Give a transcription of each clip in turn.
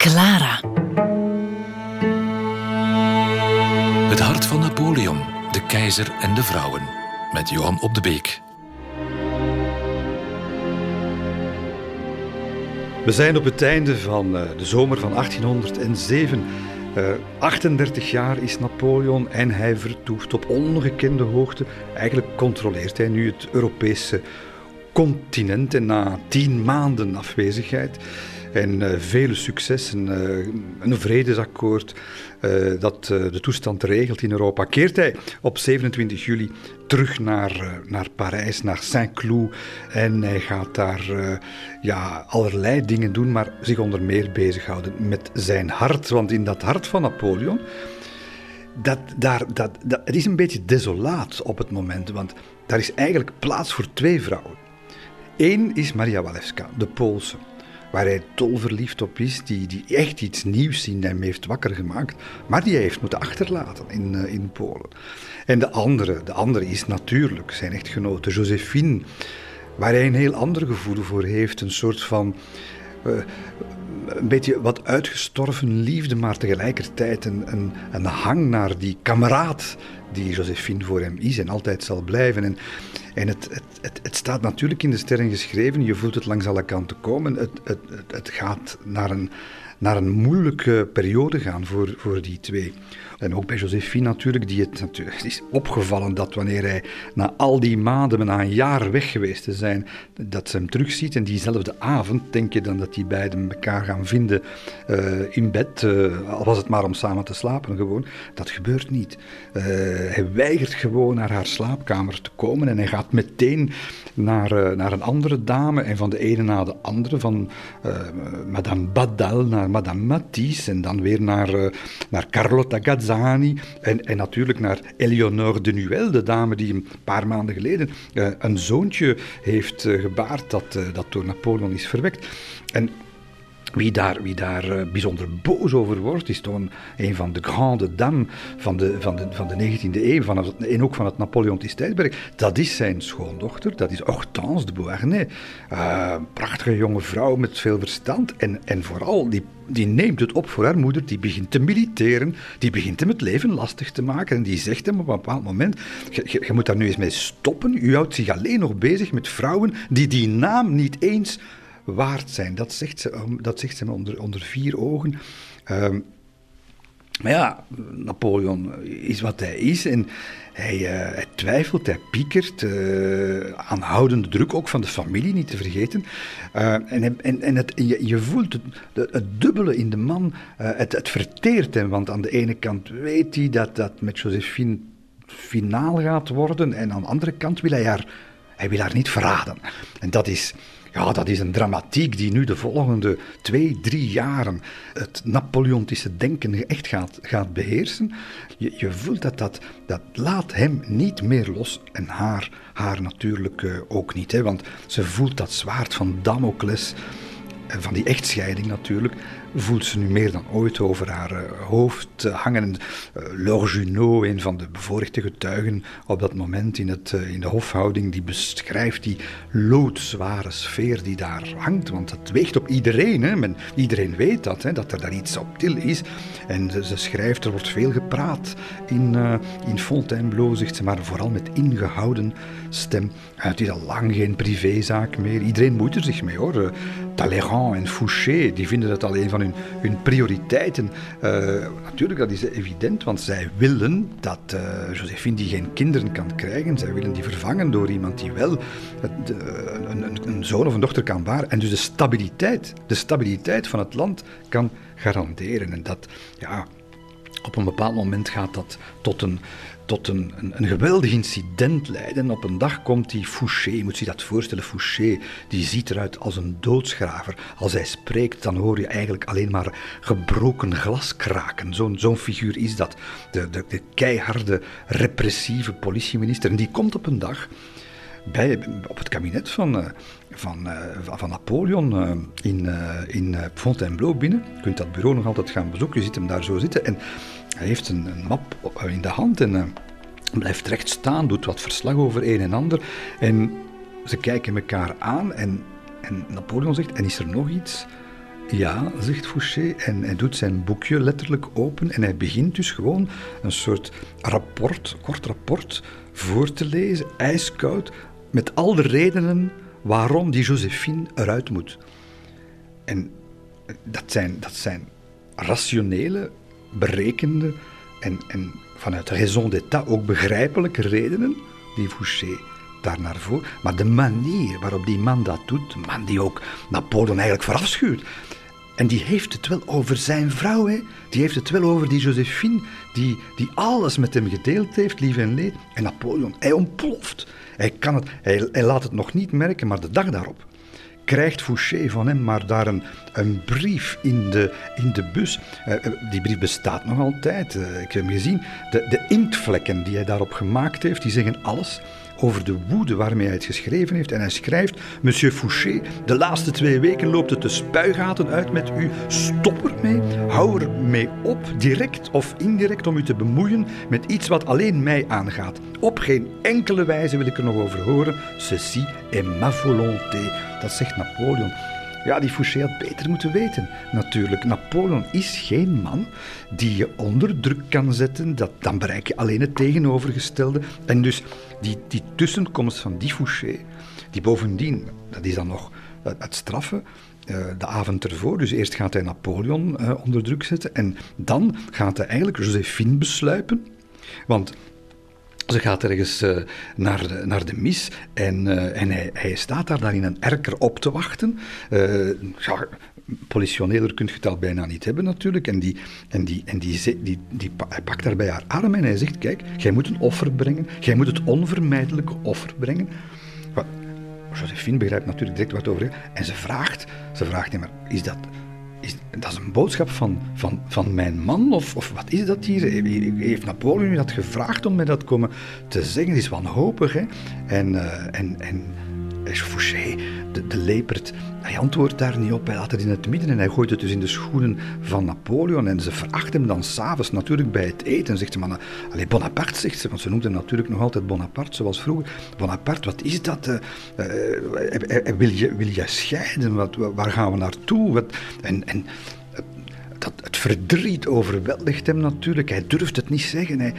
Clara. Het hart van Napoleon, de keizer en de vrouwen. Met Johan op de Beek. We zijn op het einde van eh, de zomer van 1807. Uh, 38 jaar is Napoleon en hij vertoeft op ongekende hoogte. Eigenlijk controleert hij nu het Europese continent en na tien maanden afwezigheid en uh, vele successen, uh, een vredesakkoord uh, dat de toestand regelt in Europa, keert hij op 27 juli terug naar, naar Parijs, naar Saint-Cloud. En hij gaat daar ja, allerlei dingen doen, maar zich onder meer bezighouden met zijn hart. Want in dat hart van Napoleon, dat, daar, dat, dat, het is een beetje desolaat op het moment, want daar is eigenlijk plaats voor twee vrouwen. Eén is Maria Walewska, de Poolse waar hij dolverliefd op is, die, die echt iets nieuws in hem heeft wakker gemaakt, maar die hij heeft moeten achterlaten in, uh, in Polen. En de andere, de andere is natuurlijk zijn echtgenote Josephine, waar hij een heel ander gevoel voor heeft, een soort van... Uh, een beetje wat uitgestorven liefde, maar tegelijkertijd een, een, een hang naar die kameraad die Josephine voor hem is en altijd zal blijven. En, en het, het, het, het, staat natuurlijk in de sterren geschreven, je voelt het langs alle kanten komen. Het, het, het, gaat naar een, naar een moeilijke periode gaan voor, voor die twee. En ook bij Josephine natuurlijk, die het, het is opgevallen dat wanneer hij na al die maanden, na een jaar weg geweest te zijn, dat ze hem terugziet. En diezelfde avond denk je dan dat die beiden elkaar gaan vinden uh, in bed, uh, al was het maar om samen te slapen gewoon. Dat gebeurt niet. Uh, hij weigert gewoon naar haar slaapkamer te komen en hij gaat meteen naar, naar een andere dame en van de ene naar de andere, van Madame Badal naar Madame Matisse en dan weer naar, naar Carlotta En, en natuurlijk naar Eleonore de Nuel, de dame die een paar maanden geleden uh, een zoontje heeft uh, gebaard dat, uh, dat door Napoleon is verwekt. En wie daar, wie daar uh, bijzonder boos over wordt, is toch een, van de grande dames van de, van de, van de 19e eeuw van het, en ook van het Napoleontisch tijdperk. Dat is zijn schoondochter, dat is Hortense de Beauharnais. Uh, prachtige jonge vrouw met veel verstand en, en vooral die die neemt het op voor haar moeder, die begint te militeren, die begint hem het leven lastig te maken en die zegt hem op een bepaald moment, je moet daar nu eens mee stoppen, u houdt zich alleen nog bezig met vrouwen die die naam niet eens waard zijn. Dat zegt ze, dat zegt ze onder, onder vier ogen. Um, maar ja, Napoleon is wat hij is en hij, uh, hij twijfelt, hij piekert. Uh, aanhoudende druk ook van de familie, niet te vergeten. Uh, en en, en het, je, je, voelt het, het, dubbele in de man, het, het verteert hem. Want aan de ene kant weet hij dat dat met Josephine finaal gaat worden. En aan de andere kant wil hij haar, hij wil haar niet verraden. En dat is ja, dat is een dramatiek die nu de volgende twee, drie jaren het Napoleontische denken echt gaat, gaat beheersen. Je, je voelt dat, dat dat laat hem niet meer los en haar, haar natuurlijk uh, ook niet. Hè, want ze voelt dat zwaard van Damocles van die echtscheiding natuurlijk, voelt ze nu meer dan ooit over haar uh, hoofd uh, hangen. Uh, Laure Junot, een van de bevoorrechte getuigen op dat moment in, het, in de hofhouding, die beschrijft die loodzware sfeer die daar hangt. Want dat weegt op iedereen. Hè. Men, iedereen weet dat, hè, dat er daar iets op til is. En ze, ze schrijft, er wordt veel gepraat in, in Fontainebleau, zegt ze, maar vooral met ingehouden stem. het is al lang geen privézaak meer. Iedereen moet er zich mee hoor. Talleyrand en Fouché, die vinden het al een van hun, hun prioriteiten. Uh, natuurlijk, dat is evident, want zij willen dat uh, Josephine, die geen kinderen kan krijgen, zij willen die vervangen door iemand die wel een, een, een, zoon of een dochter kan baren. En dus de stabiliteit, de stabiliteit van het land kan garanderen. En dat, ja, op een bepaald moment gaat dat tot een tot een, een, een, geweldig incident leiden. Op een dag komt die Fouché, je moet je dat voorstellen, Fouché, die ziet eruit als een doodsgraver. Als hij spreekt, dan hoor je eigenlijk alleen maar gebroken glas kraken. Zo'n figuur is dat. De, de, de keiharde, repressieve politieminister. En die komt op een dag bij, op het kabinet van, uh, van, uh, van Napoleon uh, in, in Fontainebleau binnen. Je kunt dat bureau nog altijd gaan bezoeken, je ziet hem daar zo zitten. En hij heeft een, een map in de hand en uh, blijft recht staan, doet wat verslag over een en ander. En ze kijken elkaar aan en, en Napoleon zegt, en is er nog iets? Ja, zegt Fouché. En hij doet zijn boekje letterlijk open. En hij begint dus gewoon een soort rapport, kort rapport, voor te lezen, ijskoud, met al de redenen waarom die Josephine eruit moet. En dat zijn, dat zijn rationele, berekende en, en vanuit raison d'état ook begrijpelijke redenen die Fouché daar naar voren. Maar de manier waarop die man dat doet, de man die ook Napoleon eigenlijk verafschuwt. En die heeft het wel over zijn vrouw, hè? die heeft het wel over die Josephine, die, die alles met hem gedeeld heeft, lief en leed. En Napoleon, hij ontploft. Hij, kan het, hij, hij laat het nog niet merken, maar de dag daarop krijgt Fouché van hem maar daar een, een brief in de, in de bus. Uh, die brief bestaat nog altijd. Uh, ik heb hem gezien. De, de inktvlekken die hij daarop gemaakt heeft, die zeggen alles over de woede waarmee hij het geschreven heeft. En hij schrijft: Monsieur Fouché, de laatste twee weken loopt het de spuigaten uit met u. Stop ermee. Hou ermee op, direct of indirect, om u te bemoeien met iets wat alleen mij aangaat. Op geen enkele wijze wil ik er nog over horen. Ceci est ma volonté. Dat zegt Napoleon. Ja, die Fouché had beter moeten weten, natuurlijk. Napoleon is geen man die je onder druk kan zetten. Dat, dan bereik je alleen het tegenovergestelde. En dus die, die tussenkomst van die Fouché, die bovendien, dat is dan nog het straffen, eh, de avond ervoor. Dus eerst gaat hij Napoleon uh, onder druk zetten en dan gaat hij eigenlijk Josephine besluipen. Want ze gaat ergens uh, naar, de, naar de mis en, uh, en hij, hij, staat daar dan in een erker op te wachten. Uh, ja, politioneler kun je het al bijna niet hebben natuurlijk. En, die, en, die, en die, die, die, die, hij pakt daar bij haar arm en hij zegt, kijk, jij moet een offer brengen. Jij moet het onvermijdelijke offer brengen. Wat, Josephine begrijpt natuurlijk direct wat over. En ze vraagt, ze vraagt maar is dat is, dat is een boodschap van, van, van mijn man, of, of wat is dat hier? Heeft Napoleon dat gevraagd om mij dat komen te zeggen? Het is wanhopig, hè? En, uh, en, en Fouché, de, de lepert, hij antwoordt daar niet op. Hij laat het in het midden en hij gooit het dus in de schoenen van Napoleon. En ze veracht hem dan s'avonds natuurlijk bij het eten. En zegt ze, maar, allez, Bonaparte, zegt ze, want ze noemt hem natuurlijk nog altijd Bonaparte, zoals vroeger. Bonaparte, wat is dat? Uh, uh, wil, je, wil je scheiden? Wat, waar gaan we naartoe? Wat, en, en dat, het verdriet overweldigt hem natuurlijk. Hij durft het niet zeggen. Hij,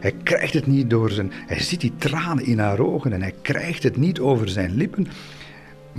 hij krijgt het niet door zijn. Hij ziet die tranen in haar ogen en hij krijgt het niet over zijn lippen.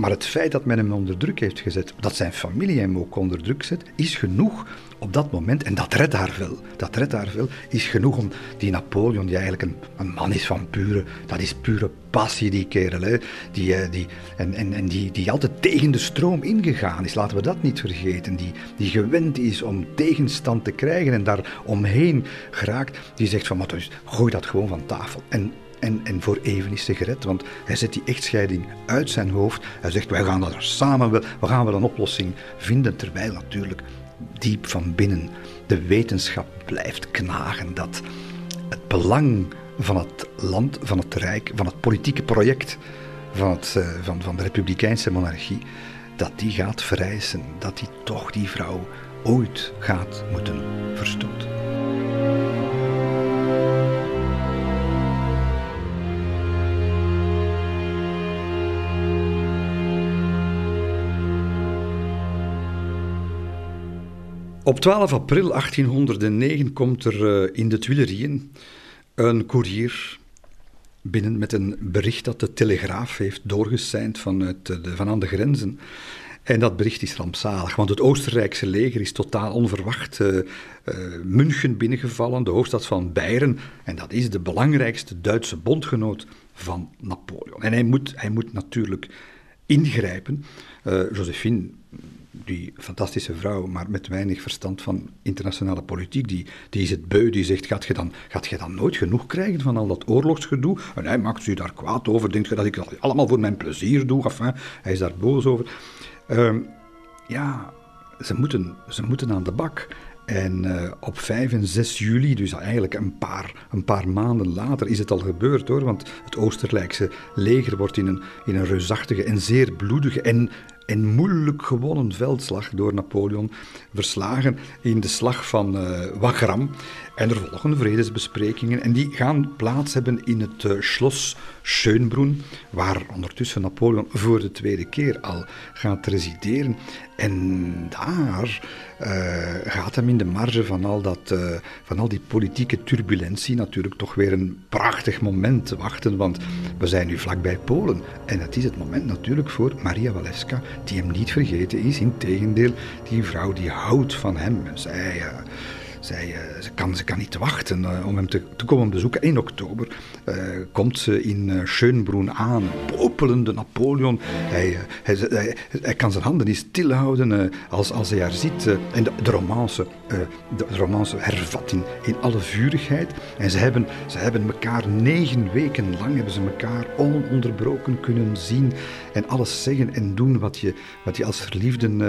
Maar het feit dat men hem onder druk heeft gezet, dat zijn familie hem ook onder druk zet, is genoeg op dat moment, en dat redt haar veel, dat redt haar veel, is genoeg om die Napoleon, die eigenlijk een, een man is van pure, dat is pure passie, die kerel, hè, die, eh, die, en, en, en die, die altijd tegen de stroom ingegaan is, laten we dat niet vergeten, die, die gewend is om tegenstand te krijgen en daar omheen geraakt, die zegt van, maar dus, gooi dat gewoon van tafel. En en, en voor even is ze gered, want hij zet die echtscheiding uit zijn hoofd. Hij zegt, wij gaan er samen, we gaan wel een oplossing vinden, terwijl natuurlijk diep van binnen de wetenschap blijft knagen dat het belang van het land, van het rijk, van het politieke project van, het, eh, van, van de republikeinse monarchie, dat die gaat vereisen, dat die toch die vrouw ooit gaat moeten verstoten. Op 12 april 1809 komt er eh, in de Tuilerieën een koerier binnen met een bericht dat de Telegraaf heeft doorgeseind vanuit de, van aan de grenzen. En dat bericht is rampzalig, want het Oostenrijkse leger is totaal onverwacht uh, München binnengevallen, de hoofdstad van Beieren. En dat is de belangrijkste Duitse bondgenoot van Napoleon. En hij moet, hij moet natuurlijk ingrijpen. Josephine die fantastische vrouw, maar met weinig verstand van internationale politiek, die, die is het beu, die zegt, gaat je, dan, gaat je dan nooit genoeg krijgen van al dat oorlogsgedoe? En hij maakt u daar kwaad over, denkt je dat ik dat allemaal voor mijn plezier doe? Enfin, hij is daar boos over. Uh, ja, ze moeten, ze moeten aan de bak. En uh, op 5 en 6 juli, dus eigenlijk een paar, een paar maanden later, is het al gebeurd hoor. Want het Oostenrijkse leger wordt in een, in een reusachtige en zeer bloedige en en moeilijk gewonnen veldslag door Napoleon verslagen in de slag van uh, Wagram. En er volgen vredesbesprekingen en die gaan plaats hebben in het uh, Schloss Schönbrunn, waar ondertussen Napoleon voor de tweede keer al gaat resideren. En daar uh, gaat hem in de marge van al, dat, uh, van al die politieke turbulentie natuurlijk toch weer een prachtig moment wachten. Want we zijn nu vlakbij Polen. En het is het moment natuurlijk voor Maria Walewska, die hem niet vergeten is. Integendeel, die vrouw die houdt van hem. Zij... Uh, eh, ze, kan, ze kan niet wachten eh, om hem te, te komen bezoeken. 1 oktober uh, komt ze in uh, Schönbrunn aan, popelende Napoleon. Hij, hij, kan zijn handen niet stilhouden als, als hij haar ziet. de, de, romance, de hervat in, in alle vurigheid. En ze hebben, ze hebben elkaar negen weken lang hebben ze elkaar ononderbroken kunnen zien. En alles zeggen en doen wat je, wat je als verliefden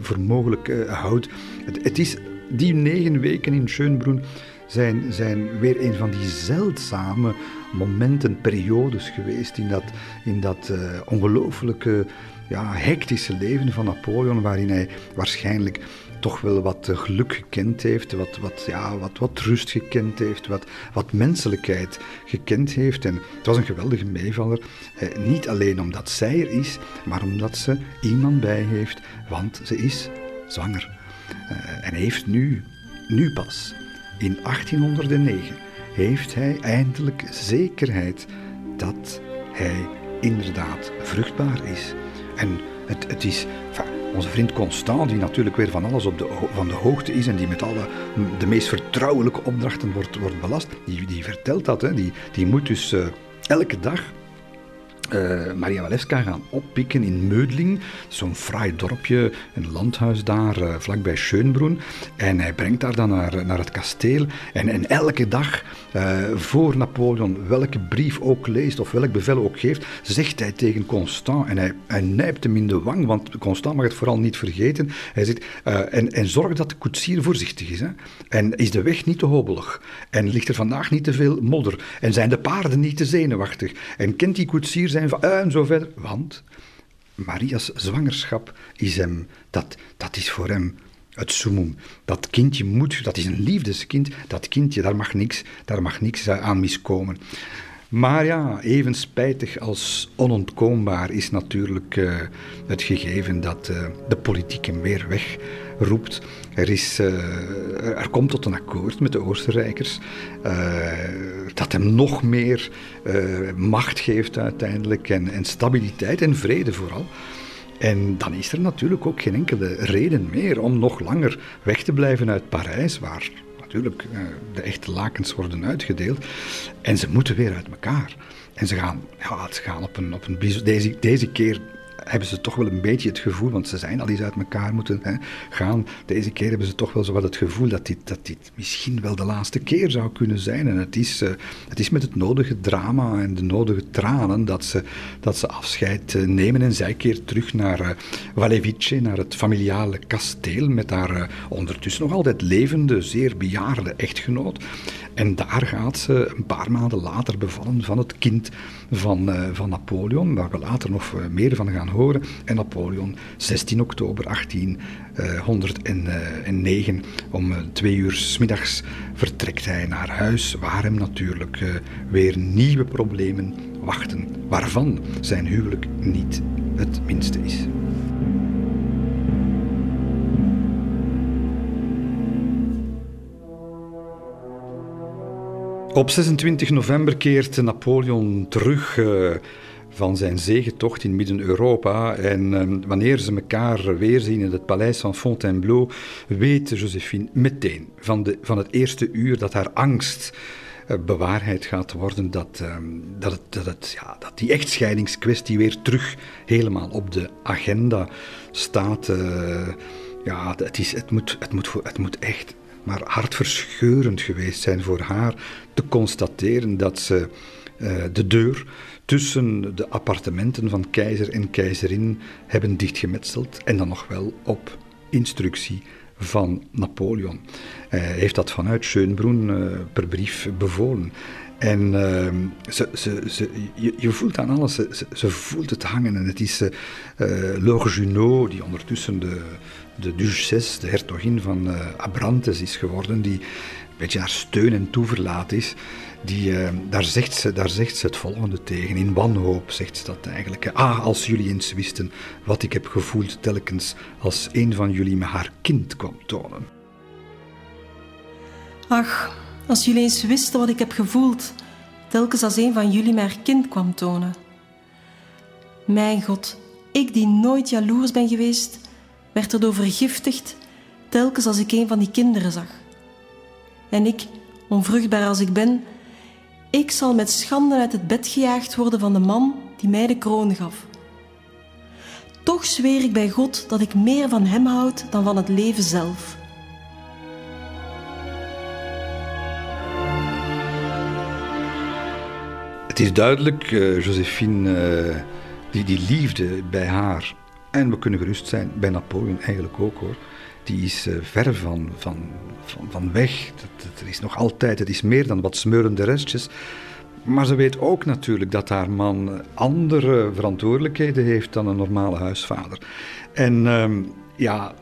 voor mogelijk houdt. Het, het is die negen weken in Schönbrunn zijn, zijn weer een van die zeldzame momenten, periodes geweest in dat, in dat uh, ongelooflijke, ja, hectische leven van Napoleon, waarin hij waarschijnlijk toch wel wat eh, geluk gekend heeft, wat, wat, ja, wat, wat rust gekend heeft, wat, wat menselijkheid gekend heeft. En het was een geweldige meevaller, eh, niet alleen omdat zij er is, maar omdat ze iemand bij heeft, want ze is zwanger. Uh, en heeft nu, nu pas, in 1809, heeft hij eindelijk zekerheid dat hij inderdaad vruchtbaar is. En het, het is, onze vriend Constant, die natuurlijk weer van alles op de, van de hoogte is en die met alle de meest vertrouwelijke opdrachten wordt, wordt belast, die, die vertelt dat. Hè. Die, die moet dus uh, elke dag uh, Maria Walewska gaan oppikken in Meudling, zo'n fraai dorpje, een landhuis daar, uh, vlakbij Schönbrunn. En hij brengt haar dan naar, naar het kasteel. En, en elke dag, uh, voor Napoleon welke brief ook leest of welk bevel ook geeft, zegt hij tegen Constant, en hij, hij nijpt hem in de wang, want Constant mag het vooral niet vergeten. Hij zegt, en, en zorg dat de koetsier voorzichtig is. Hè? En is de weg niet te hobbelig. En ligt er vandaag niet te veel modder. En zijn de paarden niet te zenuwachtig. En kent die koetsier zijn en zo verder. Want Maria's zwangerschap is hem, dat, dat is voor hem het summum. Dat kindje moet, dat is een liefdeskind, dat kindje, daar mag niks, daar mag niks aan miskomen. Maar ja, even spijtig als onontkoombaar is natuurlijk uh, het gegeven dat uh, de politiek hem weer wegroept. Er, is, uh, er komt tot een akkoord met de Oostenrijkers dat hem nog meer macht geeft uiteindelijk en, en stabiliteit en vrede vooral. En dan is er natuurlijk ook geen enkele reden meer om nog langer weg te blijven uit Parijs, waar natuurlijk uh, de echte lakens worden uitgedeeld. En ze moeten weer uit elkaar. En ze gaan, ja, gaan op een, op een deze, deze keer hebben ze toch wel een beetje het gevoel, want ze zijn al eens uit elkaar moeten hè, gaan. Deze keer hebben ze toch wel zo wat het gevoel dat dit, dat dit misschien wel de laatste keer zou kunnen zijn. En het is, uh, het is met het nodige drama en de nodige tranen dat ze, dat ze afscheid uh, nemen. En zij keert terug naar uh, Vallevice, naar het familiale kasteel, met haar ondertussen nog altijd levende, zeer bejaarde echtgenoot. En daar gaat ze een paar maanden later bevallen van het kind van, van Napoleon, waar we later nog meer van gaan horen. En Napoleon, 16 oktober 1809, om uh, twee uur s middags vertrekt hij naar huis, waar hem natuurlijk weer nieuwe problemen wachten, waarvan zijn huwelijk niet het minste is. Op 26 november keert Napoleon terug van zijn zegentocht in Midden-Europa. En uh, wanneer ze elkaar weerzien in het paleis van Fontainebleau, weet Josephine meteen van, de, van het eerste uur dat haar angst uh, bewaarheid gaat worden. Dat, dat, het, dat, het, ja, dat die echtscheidingskwestie weer terug helemaal op de agenda staat. ja, het, is, het, moet, het, moet, het moet echt maar hartverscheurend geweest zijn voor haar te constateren dat ze uh, de deur tussen de appartementen van keizer en keizerin hebben dichtgemetseld en dan nog wel op instructie van Napoleon. Hij heeft dat vanuit Schönbrunn uh, per brief bevolen. En ehm, ze, ze, ze, je, je, voelt aan alles, ze, voelt het hangen. En het is uh, Laure Junot, die ondertussen de, de duchesse, de hertogin van uh, Abrantes is geworden, die een beetje haar steun en toeverlaat is. Die, uh, daar, zegt ze, daar zegt ze het volgende tegen. In wanhoop zegt ze dat eigenlijk. Ah, als jullie eens wisten wat ik heb gevoeld telkens als een van jullie me haar kind kwam tonen. Ach, als jullie eens wisten wat ik heb gevoeld, telkens als een van jullie mij haar kind kwam tonen. Mijn God, ik die nooit jaloers ben geweest, werd erdoor vergiftigd telkens als ik een van die kinderen zag. En ik, onvruchtbaar als ik ben, ik zal met schande uit het bed gejaagd worden van de man die mij de kroon gaf. Toch zweer ik bij God dat ik meer van hem houd dan van het leven zelf. Het is duidelijk, uh, Josephine, uh, die, die liefde bij haar, en we kunnen gerust zijn, bij Napoleon eigenlijk ook hoor, die is uh, ver van, van, van, van weg. Dat, er is nog altijd, het is meer dan wat smeurende restjes. Maar ze weet ook natuurlijk dat haar man andere verantwoordelijkheden heeft dan een normale huisvader. En ehm, ja,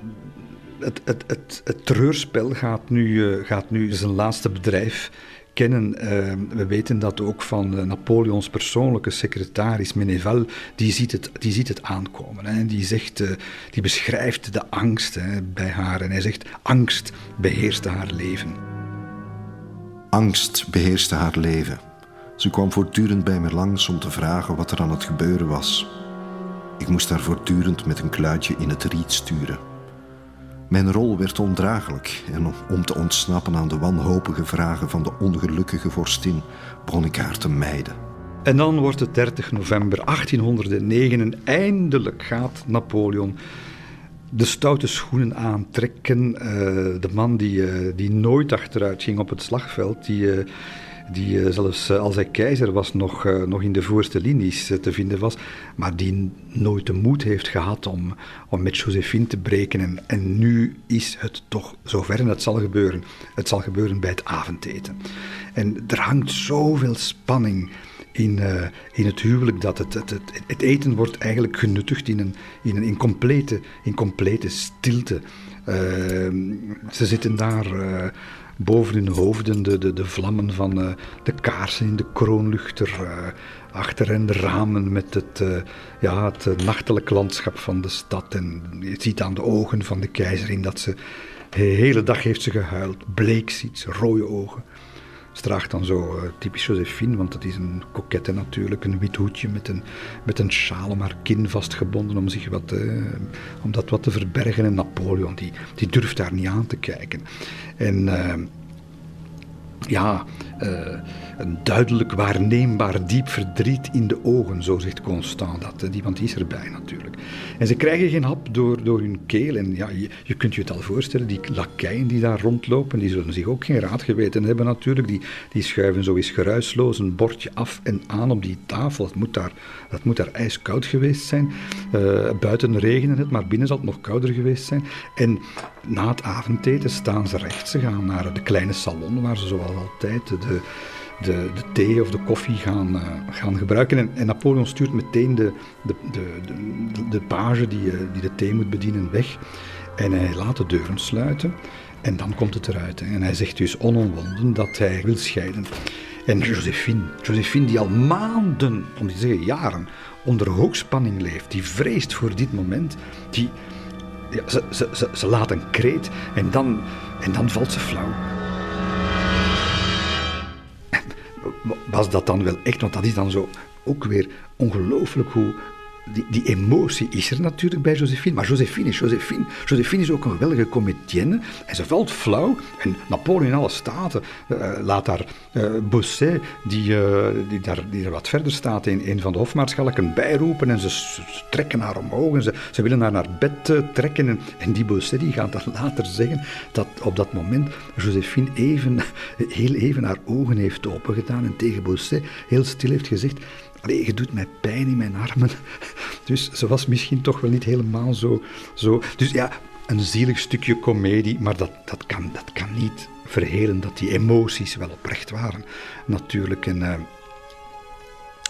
het, het, het, het treurspel gaat nu, gaat nu zijn laatste bedrijf kennen. Ehm, we weten dat ook van uh, Napoleons persoonlijke secretaris Meneval, die ziet het, die ziet het aankomen. Hè. Die, zegt, uh, die beschrijft de angst hè, bij haar en hij zegt, angst beheerste haar leven. Angst beheerste haar leven. Ze kwam voortdurend bij me langs om te vragen wat er aan het gebeuren was. Ik moest haar voortdurend met een kluitje in het riet sturen. Mijn rol werd ondraaglijk en om te ontsnappen aan de wanhopige vragen van de ongelukkige vorstin begon ik haar te mijden. En dan wordt het 30 november 1809 en eindelijk gaat Napoleon de stoute schoenen aantrekken. Uh, de man die, uh, die nooit achteruit ging op het slagveld, die, uh, die uh, zelfs uh, als hij keizer was nog, uh, nog in de voorste linies te vinden was, maar die nooit de moed heeft gehad om, om met Josephine te breken. En, en nu is het toch zover en het zal gebeuren. Het zal gebeuren bij het avondeten. En er hangt zoveel spanning in, in het huwelijk dat het, het, het, het, eten wordt eigenlijk genuttigd in een, in een complete, in complete stilte. ze zitten daar boven hun hoofden de, de, de vlammen van uh, de kaarsen in de kroonluchter. Uh, achter hen de ramen met het, uh, ja, het nachtelijk landschap van de stad. En je ziet aan de ogen van de keizerin dat ze de hele dag heeft ze gehuild. Bleek ziet ze, rode ogen. Ze draagt dan zo uh, typisch Josephine, want dat is een kokette natuurlijk. Een wit hoedje met een, met een sjaal om haar kin vastgebonden om, zich wat, uh, om dat wat te verbergen. En Napoleon, die, die durft daar niet aan te kijken. En uh, ja, een duidelijk waarneembaar diep verdriet in de ogen, zo zegt Constant dat. Die, want die is erbij natuurlijk. En ze krijgen geen hap door, door hun keel. En ja, je, kunt je het al voorstellen, die lakeien die daar rondlopen, die zullen zich ook geen raad geweten hebben natuurlijk. Die, die schuiven zo eens geruisloos een bordje af en aan op die tafel. Het moet daar, dat moet daar ijskoud geweest zijn. Uh, buiten regenen het, maar binnen zal het nog kouder geweest zijn. En na het avondeten staan ze recht. Ze gaan naar de kleine salon waar ze zoals altijd de de, de thee of de koffie gaan, uh, gaan gebruiken. En, Napoleon stuurt meteen de, de, de, de, de page die, uh, die de thee moet bedienen weg. En hij laat de deuren sluiten. En dan komt het eruit. En hij zegt dus onomwonden dat hij wil scheiden. En Josephine, Josephine die al maanden, om te zeggen jaren, onder hoogspanning leeft, die vreest voor dit moment, die, ja, ze, ze, ze, ze laat een kreet en dan, en dan valt ze flauw. Was dat dan wel echt? Want dat is dan zo ook weer ongelooflijk hoe die, die, emotie is er natuurlijk bij Josephine. Maar Josephine is Josephine. Josephine is ook een geweldige comedienne. En ze valt flauw. En Napoleon in alle staten uh, laat daar uh, Bosset, die, uh, die, daar, die er wat verder staat, in een van de hofmaarschalken bijroepen. En ze, ze, trekken haar omhoog. En ze, ze willen haar naar bed trekken. En, en die Bosset die gaat dan later zeggen dat op dat moment Josephine even, heel even haar ogen heeft opengedaan. En tegen Bosset heel stil heeft gezegd Allee, je doet mij pijn in mijn armen. Dus ze was misschien toch wel niet helemaal zo. zo. Dus ja, een zielig stukje komedie, maar dat, dat, kan, dat kan niet verhelen dat die emoties wel oprecht waren. Natuurlijk, en uh,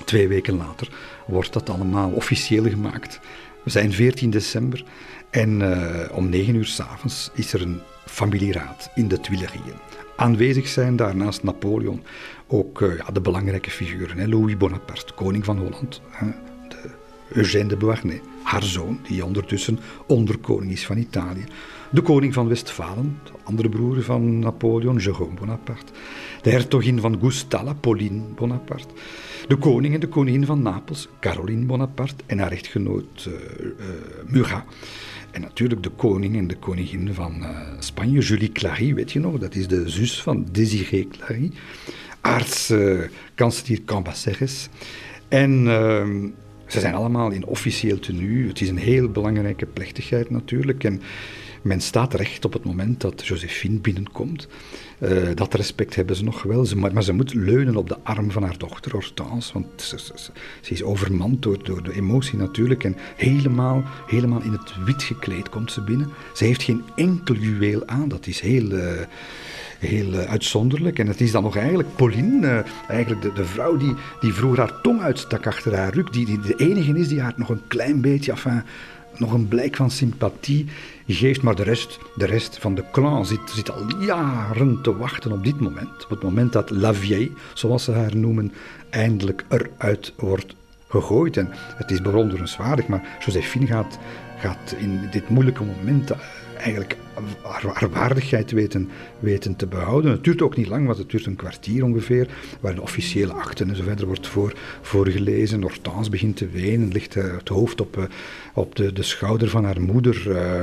twee weken later wordt dat allemaal officieel gemaakt. We zijn 14 december en uh, om 9 uur s'avonds is er een familieraad in de Tuilerieën. Aanwezig zijn daarnaast Napoleon ook uh, ja, de belangrijke figuren. Hè. Louis Bonaparte, koning van Holland. Hè. De Eugène de Beauharnais, haar zoon, die ondertussen onderkoning is van Italië. De koning van Westfalen, de andere broer van Napoleon, Jérôme Bonaparte. De hertogin van Guastalla, Pauline Bonaparte. De koning en de koningin van Napels, Caroline Bonaparte. En haar echtgenoot uh, uh, Murat. En natuurlijk de koning en de koningin van uh, Spanje, Julie Clary, weet je nog, dat is de zus van Désiré Clary. Aartskanselier uh, Cambaceres. En uh, ze zijn allemaal in officieel tenue. Het is een heel belangrijke plechtigheid natuurlijk. En men staat recht op het moment dat Josephine binnenkomt. Uh, dat respect hebben ze nog wel, ze, maar, ze moet leunen op de arm van haar dochter Hortense, want ze, is overmand door, door de emotie natuurlijk. En helemaal, helemaal in het wit gekleed komt ze binnen. Ze heeft geen enkel juweel aan, dat is heel... Uh, heel uh, uitzonderlijk. En het is dan nog eigenlijk Pauline, eigenlijk de, de, vrouw die, die vroeger haar tong uitstak achter haar rug, die, die de enige is die haar nog een klein beetje, enfin, nog een blijk van sympathie geeft. Maar de rest, de rest van de clan zit, zit al jaren te wachten op dit moment. Op het moment dat La zoals ze haar noemen, eindelijk eruit wordt gegooid. En het is bewonderenswaardig, maar Josephine gaat, gaat in dit moeilijke moment eigenlijk haar, waardigheid weten, weten te behouden. Het duurt ook niet lang, want het duurt een kwartier ongeveer, waar de officiële akten en zo verder wordt voor, voorgelezen. Hortense begint te wenen, ligt het hoofd op, op de, de schouder van haar moeder, uh,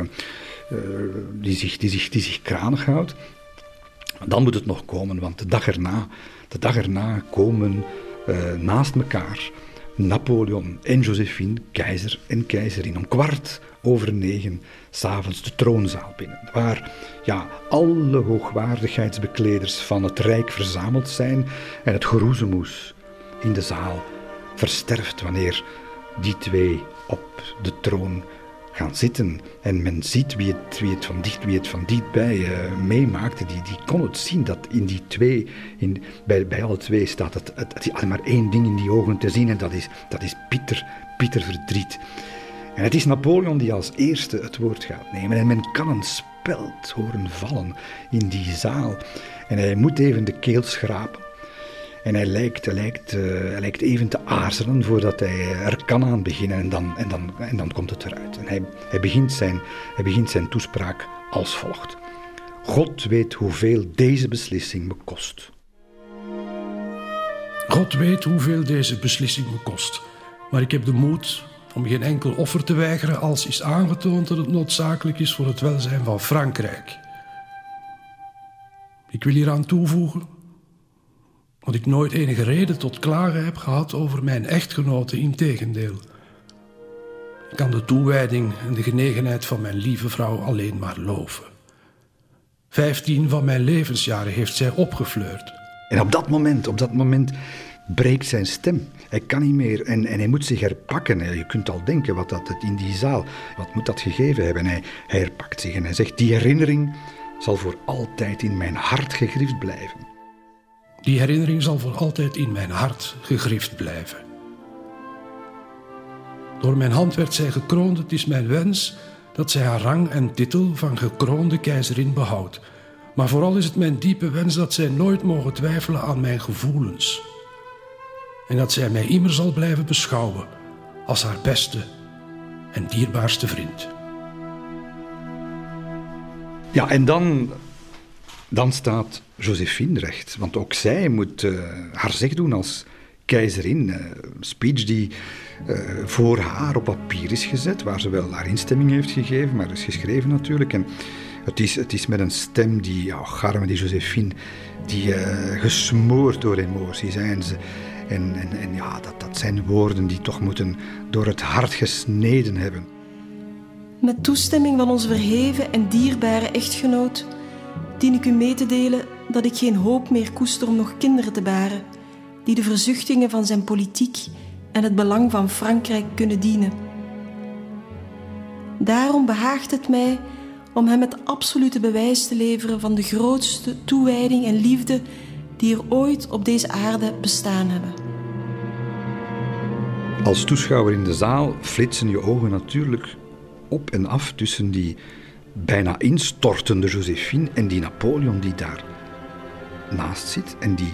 die, zich, die, zich, die zich kranig houdt. Dan moet het nog komen, want de dag erna, de dag erna komen naast elkaar Napoleon en Josephine, keizer en keizerin, om kwart over negen s'avonds de troonzaal binnen, waar ja, alle hoogwaardigheidsbekleders van het Rijk verzameld zijn en het geroezemoes in de zaal versterft wanneer die twee op de troon zitten. En men ziet wie het, wie het van dicht, wie het van dichtbij uh, meemaakte, die, die kon het zien dat in die twee, in, bij, bij alle twee staat het, het, het, alleen maar één ding in die ogen te zien en dat is, dat is Pieter, Pieter verdriet. En het is Napoleon die als eerste het woord gaat nemen. En men kan een speld horen vallen in die zaal. En hij moet even de keel schrapen. En hij lijkt, hij, lijkt, uh, hij lijkt even te aarzelen voordat hij er kan aan beginnen. En dan, en dan, en dan komt het eruit. En hij, hij, begint zijn, hij begint zijn toespraak als volgt. God weet hoeveel deze beslissing me kost. God weet hoeveel deze beslissing me kost. Maar ik heb de moed om geen enkel offer te weigeren als is aangetoond dat het noodzakelijk is voor het welzijn van Frankrijk. Ik wil hieraan toevoegen dat ik nooit enige reden tot klagen heb gehad over mijn echtgenote, integendeel. Ik kan de toewijding en de genegenheid van mijn lieve vrouw alleen maar loven. Vijftien van mijn levensjaren heeft zij opgefleurd. En op dat moment, op dat moment breekt zijn stem. Hij kan niet meer en, en hij moet zich herpakken. Je kunt al denken wat dat in die zaal, wat moet dat gegeven hebben. Hij, hij herpakt zich en hij zegt, die herinnering zal voor altijd in mijn hart gegrift blijven. Die herinnering zal voor altijd in mijn hart gegrift blijven. Door mijn hand werd zij gekroond. Het is mijn wens dat zij haar rang en titel van gekroonde keizerin behoudt. Maar vooral is het mijn diepe wens dat zij nooit mogen twijfelen aan mijn gevoelens. En dat zij mij immer zal blijven beschouwen als haar beste en dierbaarste vriend. Ja, en dan, dan staat Josephine recht. Want ook zij moet uh, haar zeg doen als keizerin. Uh, speech die uh, voor haar op papier is gezet, waar ze wel haar instemming heeft gegeven, maar is geschreven natuurlijk. En het is, het is met een stem die, ja, garme die Josephine, die gesmoord door emoties zijn. Ze, en, en, en ja, dat, dat zijn woorden die toch moeten door het hart gesneden hebben. Met toestemming van onze verheven en dierbare echtgenoot dien ik u mee te delen dat ik geen hoop meer koester om nog kinderen te baren, die de verzuchtingen van zijn politiek en het belang van Frankrijk kunnen dienen. Daarom behaagt het mij om hem het absolute bewijs te leveren van de grootste toewijding en liefde die er ooit op deze aarde bestaan hebben. Als toeschouwer in de zaal flitsen je ogen natuurlijk op en af tussen die bijna instortende Josephine en die Napoleon die daar naast zit en die,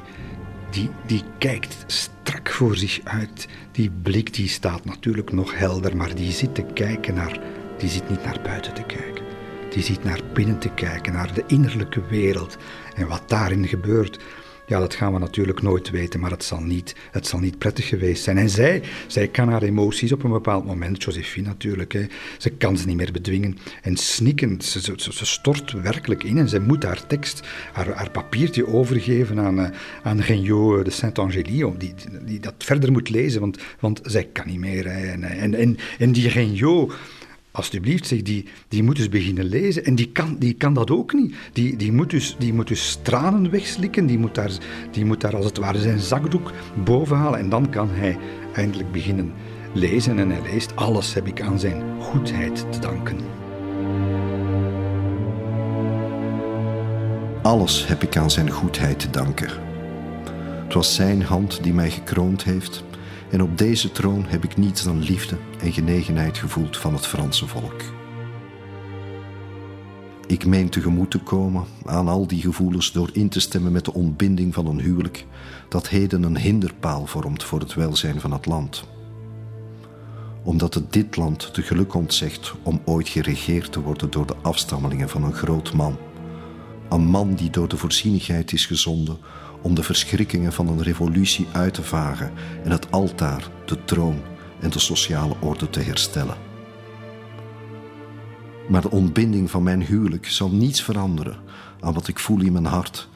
die, die kijkt strak voor zich uit. Die blik die staat natuurlijk nog helder, maar die zit te kijken naar, die zit niet naar buiten te kijken. Die zit naar binnen te kijken, naar de innerlijke wereld en wat daarin gebeurt. Ja, dat gaan we natuurlijk nooit weten, maar het zal niet, het zal niet prettig geweest zijn. En zij, zij kan haar emoties op een bepaald moment, Josephine natuurlijk, hè, ze kan ze niet meer bedwingen. En snikkend, ze, ze, stort werkelijk in en ze moet haar tekst, haar, haar papiertje overgeven aan, uh, aan Genio de Saint-Angély, die, die dat verder moet lezen, want, want zij kan niet meer. Hè. En, en, en, en die Genio alsjeblieft, zeg, die, die moet dus beginnen lezen. En die kan, die kan dat ook niet. Die, die, moet dus, die moet dus tranen wegslikken. Die moet, daar, die moet daar als het ware zijn zakdoek boven halen. En dan kan hij eindelijk beginnen lezen. En hij leest: Alles heb ik aan zijn goedheid te danken. Alles heb ik aan zijn goedheid te danken. Het was zijn hand die mij gekroond heeft en op deze troon heb ik niets dan liefde en genegenheid gevoeld van het Franse volk. Ik meen tegemoet te komen aan al die gevoelens door in te stemmen met de ontbinding van een huwelijk dat heden een hinderpaal vormt voor het welzijn van het land. Omdat het dit land de geluk ontzegt om ooit geregeerd te worden door de afstammelingen van een groot man. Een man die door de voorzienigheid is gezonden om de verschrikkingen van een revolutie uit te vagen en het altaar, de troon en de sociale orde te herstellen. Maar de ontbinding van mijn huwelijk zal niets veranderen aan wat ik voel in mijn hart.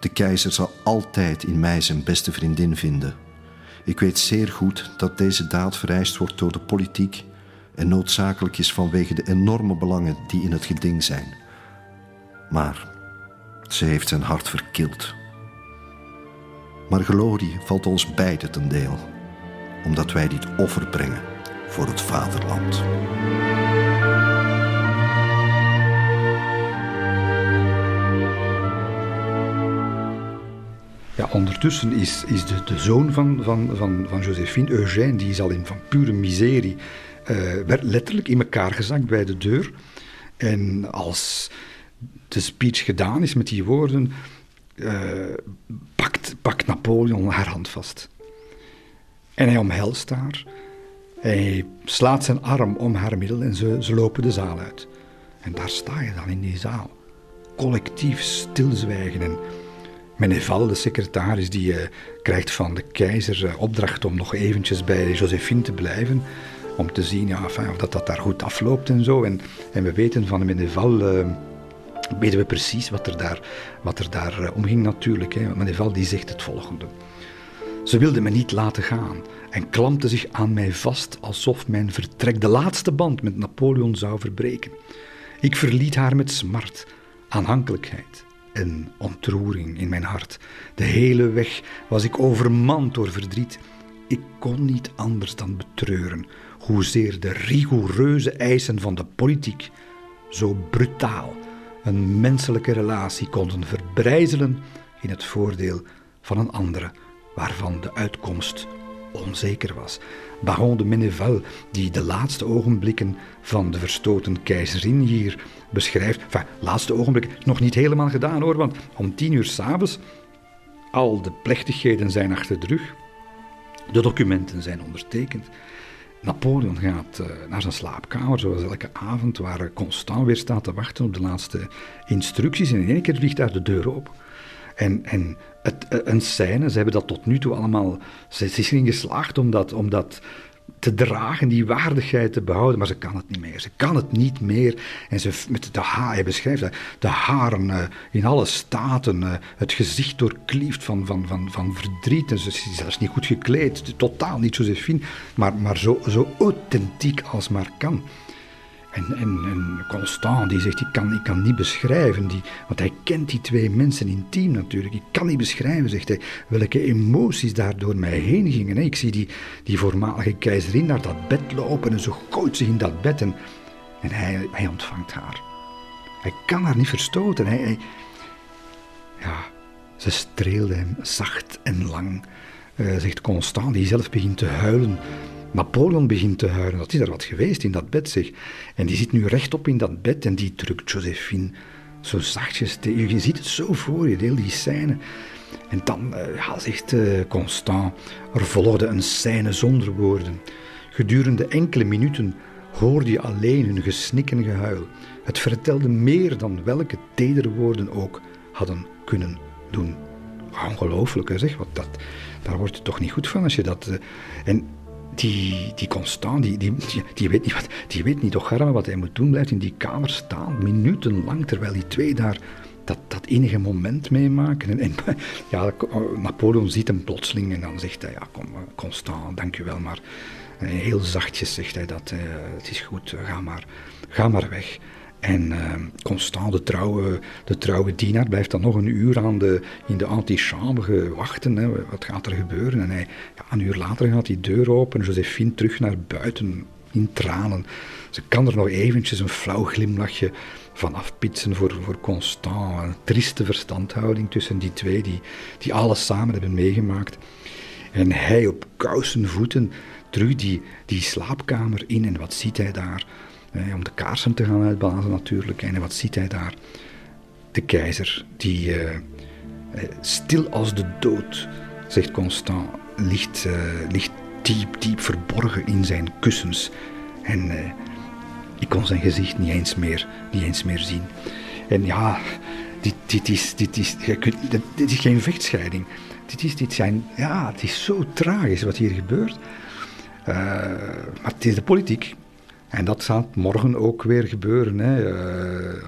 De keizer zal altijd in mij zijn beste vriendin vinden. Ik weet zeer goed dat deze daad vereist wordt door de politiek en noodzakelijk is vanwege de enorme belangen die in het geding zijn. Maar ze heeft zijn hart verkild. Maar glorie valt ons beiden ten deel, omdat wij dit offer brengen voor het vaderland. Ja, ondertussen is, is de, de zoon van, van, van, van Josephine, Eugène, die is al in van pure miserie, uh, werd letterlijk in elkaar gezakt bij de deur. En als de speech gedaan is met die woorden, uh, pakt, pakt Napoleon haar hand vast. En hij omhelst haar. Hij slaat zijn arm om haar middel en ze, ze lopen de zaal uit. En daar sta je dan in die zaal. Collectief stilzwijgen. En Meneval, de secretaris, die uh, krijgt van de keizer uh, opdracht om nog eventjes bij Josephine te blijven. Om te zien ja, of dat, dat daar goed afloopt en zo. En, en we weten van Meneval... Uh, weten we precies wat er daar, wat er daar omging natuurlijk. Hè. Meneval die zegt het volgende. Ze wilde me niet laten gaan en klampte zich aan mij vast alsof mijn vertrek de laatste band met Napoleon zou verbreken. Ik verliet haar met smart, aanhankelijkheid en ontroering in mijn hart. De hele weg was ik overmand door verdriet. Ik kon niet anders dan betreuren hoezeer de rigoureuze eisen van de politiek zo brutaal een menselijke relatie konden verbrijzelen in het voordeel van een andere, waarvan de uitkomst onzeker was. Baron de Meneval, die de laatste ogenblikken van de verstoten keizerin hier beschrijft. Enfin, laatste ogenblik, nog niet helemaal gedaan hoor, want om tien uur s'avonds, al de plechtigheden zijn achter de rug, de documenten zijn ondertekend. Napoleon gaat uh, naar zijn slaapkamer, zoals elke avond, waar Constant weer staat te wachten op de laatste instructies. En in één keer vliegt daar de deur open. En, en eh, een scène, ze hebben dat tot nu toe allemaal... Ze, ze is erin geslaagd om dat, om dat te dragen, die waardigheid te behouden. Maar ze kan het niet meer. Ze kan het niet meer. En ze, met de haar, hij beschrijft dat, de haren uh, in alle staten, uh, het gezicht doorklieft van, van, van, van verdriet. En ze is zelfs niet goed gekleed, totaal niet Josephine, maar, maar zo, zo authentiek als maar kan. En, en, Constant die zegt, ik kan, ik kan niet beschrijven, die, want hij kent die twee mensen intiem natuurlijk. Ik kan niet beschrijven, zegt hij, welke emoties daar door mij heen gingen. Ik zie die, die voormalige keizerin naar dat bed lopen en ze gooit zich in dat bed. En En hij, hij ontvangt haar. Hij kan haar niet verstoten. Hij, hij ja, ze streelde hem zacht en lang, uh, zegt Constant, die zelf begint te huilen. Napoleon begint te huilen. Dat is er wat geweest in dat bed, zeg. En die zit nu rechtop in dat bed en die drukt Josephine zo zachtjes tegen. Je ziet het zo voor je, heel die scène. En dan uh, ja, zegt uh, Constant, er volgde een scène zonder woorden. Gedurende enkele minuten hoorde je alleen hun gesnik en gehuil. Het vertelde meer dan welke tedere woorden ook hadden kunnen doen. Ongelooflijk, zeg. Want dat, daar word je toch niet goed van als je dat... Uh, en die, die Constant, die, die, die, weet niet wat, die weet niet toch wat hij moet doen. Blijft in die kamer staan, minutenlang, terwijl die twee daar dat, dat enige moment meemaken. En, en ja, Napoleon ziet hem plotseling en dan zegt hij, ja, kom, Constant, dank u wel, maar heel zachtjes zegt hij dat, het is goed, ga maar, ga maar weg. En uh, Constant, de trouwe, de trouwe dienaar, blijft dan nog een uur aan de, in de antichambre wachten. Hè. Wat gaat er gebeuren? En hij, ja, een uur later gaat die deur open. Josephine terug naar buiten in tranen. Ze kan er nog eventjes een flauw glimlachje van afpitsen voor, voor Constant. Een trieste verstandhouding tussen die twee, die, die alles samen hebben meegemaakt. En hij op kousen voeten terug die, die slaapkamer in. En wat ziet hij daar? Om de kaarsen te gaan uitblazen natuurlijk. En wat ziet hij daar? De keizer, die uh, stil als de dood, zegt Constant, ligt, uh, ligt diep, diep verborgen in zijn kussens. En ik kon zijn gezicht niet eens meer, niet eens meer zien. En ja, dit, dit, is, dit, is, dit is geen vechtscheiding. Dit is, dit zijn, ja, het is zo tragisch wat hier gebeurt. Maar het is de politiek. En dat gaat morgen ook weer gebeuren. Hè. Uh,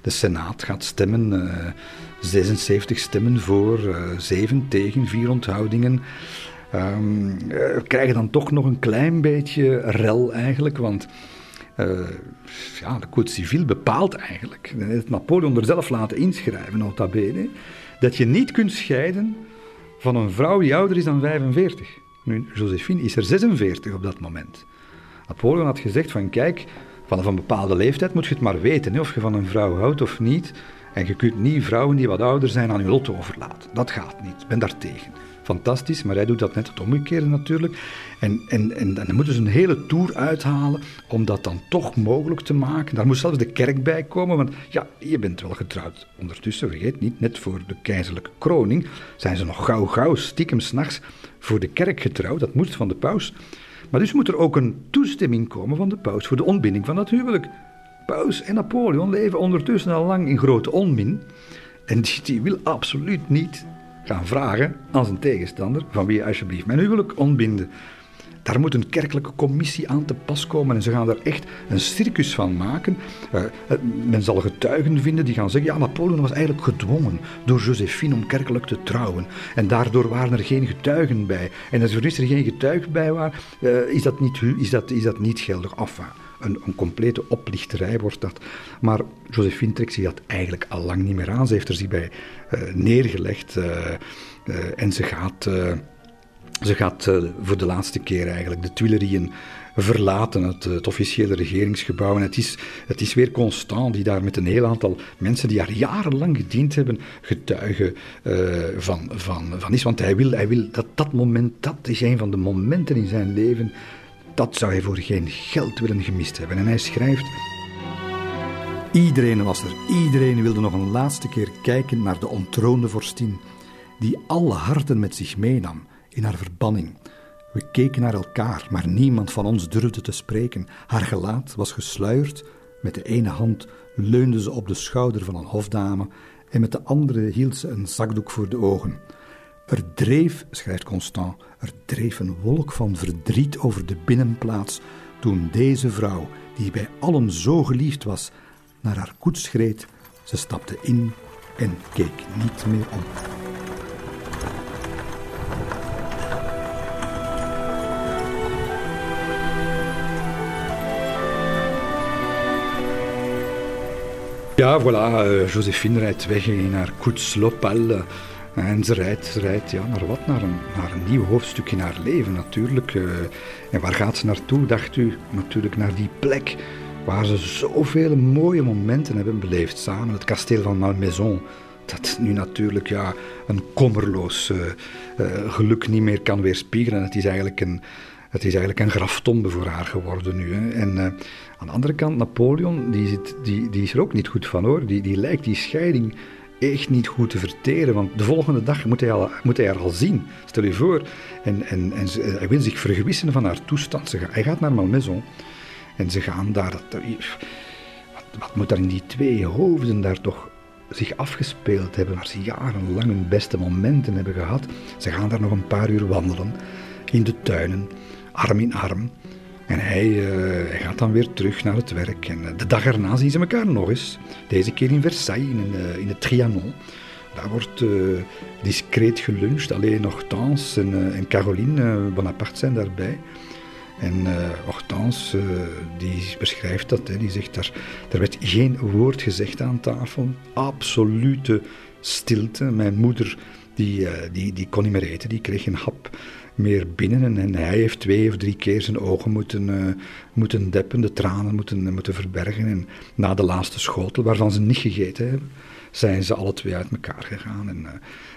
de Senaat gaat stemmen. Uh, eh, 76 stemmen voor, uh, 7 tegen, 4 onthoudingen. Um, we krijgen dan toch nog een klein beetje rel eigenlijk, want ja, de Code Civil bepaalt eigenlijk, Napoleon er zelf laten inschrijven, nota bene, dat je niet kunt scheiden van een vrouw die ouder is dan 45. Nu, Josephine is er 46 op dat moment. Napoleon had gezegd van kijk, vanaf een bepaalde leeftijd moet je het maar weten, hè, of je van een vrouw houdt of niet. En je kunt niet vrouwen die wat ouder zijn aan je lot overlaten. Dat gaat niet. Ik ben daar tegen. Fantastisch, maar hij doet dat net het omgekeerde natuurlijk. En, en, en, dan moeten ze een hele tour uithalen om dat dan toch mogelijk te maken. Daar moet zelfs de kerk bij komen, want ja, je bent wel getrouwd. Ondertussen, vergeet niet, net voor de keizerlijke kroning zijn ze nog gauw gauw stiekem s'nachts voor de kerk getrouwd. Dat moest van de paus. Maar dus moet er ook een toestemming komen van de paus voor de ontbinding van dat huwelijk. Paus en Napoleon leven ondertussen al lang in grote onmin. En die, wil absoluut niet gaan vragen aan zijn tegenstander van wie alsjeblieft mijn huwelijk ontbinden. Daar moet een kerkelijke commissie aan te pas komen en ze gaan er echt een circus van maken. Uh, men zal getuigen vinden die gaan zeggen, ja, Napoleon was eigenlijk gedwongen door Josephine om kerkelijk te trouwen. En daardoor waren er geen getuigen bij. En als er geen getuigen bij waren, uh, is, dat niet, is, dat, is dat niet geldig. Enfin, een, een, complete oplichterij wordt dat. Maar Josephine trekt zich dat eigenlijk al lang niet meer aan. Ze heeft er zich bij neergelegd en ze gaat... Ze gaat uh, voor de laatste keer eigenlijk de Tuilerieën verlaten, het, het, officiële regeringsgebouw. En het is, het is weer Constant die daar met een heel aantal mensen die daar jarenlang gediend hebben, getuigen uh, van, van, van is. Want hij wil, hij wil dat dat moment, dat is een van de momenten in zijn leven, dat zou hij voor geen geld willen gemist hebben. En hij schrijft... Iedereen was er, iedereen wilde nog een laatste keer kijken naar de ontroonde vorstin, die alle harten met zich meenam in haar verbanning. We keken naar elkaar, maar niemand van ons durfde te spreken. Haar gelaat was gesluierd. Met de ene hand leunde ze op de schouder van een hofdame en met de andere hield ze een zakdoek voor de ogen. Er dreef, schrijft Constant, er dreef een wolk van verdriet over de binnenplaats toen deze vrouw, die bij allen zo geliefd was, naar haar koets schreed. Ze stapte in en keek niet meer om. Ja, voilà, uh, Josephine rijdt weg in haar koets Lopal. Uh, en ze rijdt, ze rijdt ja, naar wat? Naar een, naar een nieuw hoofdstuk in haar leven natuurlijk. Uh, en waar gaat ze naartoe, dacht u? Natuurlijk naar die plek waar ze zoveel mooie momenten hebben beleefd samen. Het kasteel van Malmaison, dat nu natuurlijk ja, een kommerloos geluk niet meer kan weerspiegelen. Het is eigenlijk een, het is eigenlijk een graftombe voor haar geworden nu. Hè. En uh, aan de andere kant, Napoleon, die, zit, die, die is er ook niet goed van hoor. Die, die lijkt die scheiding echt niet goed te verteren. Want de volgende dag moet hij, al, moet hij haar al zien. Stel je voor. En, en, en ze, hij wil zich vergewissen van haar toestand. Ze, hij gaat naar Malmaison. En ze gaan daar. Wat, wat moet daar in die twee hoofden daar toch zich afgespeeld hebben, waar ze jarenlang hun beste momenten hebben gehad. Ze gaan daar nog een paar uur wandelen in de tuinen, arm in arm. En hij, uh, hij gaat dan weer terug naar het werk. En uh, de dag erna zien ze elkaar nog eens. Deze keer in Versailles, in, uh, in het Trianon. Daar wordt discreet geluncht. Alleen Hortense en, en Caroline Bonaparte zijn daarbij. En Hortense, die beschrijft dat, hè, die zegt daar, er werd geen woord gezegd aan tafel. Absolute stilte. Mijn moeder, die, die, die kon niet meer eten, die kreeg een hap meer binnen. En, hij heeft twee of drie keer zijn ogen moeten, moeten deppen, de tranen moeten, moeten verbergen. En na de laatste schotel, waarvan ze niet gegeten hebben, zijn ze alle twee uit elkaar gegaan. En,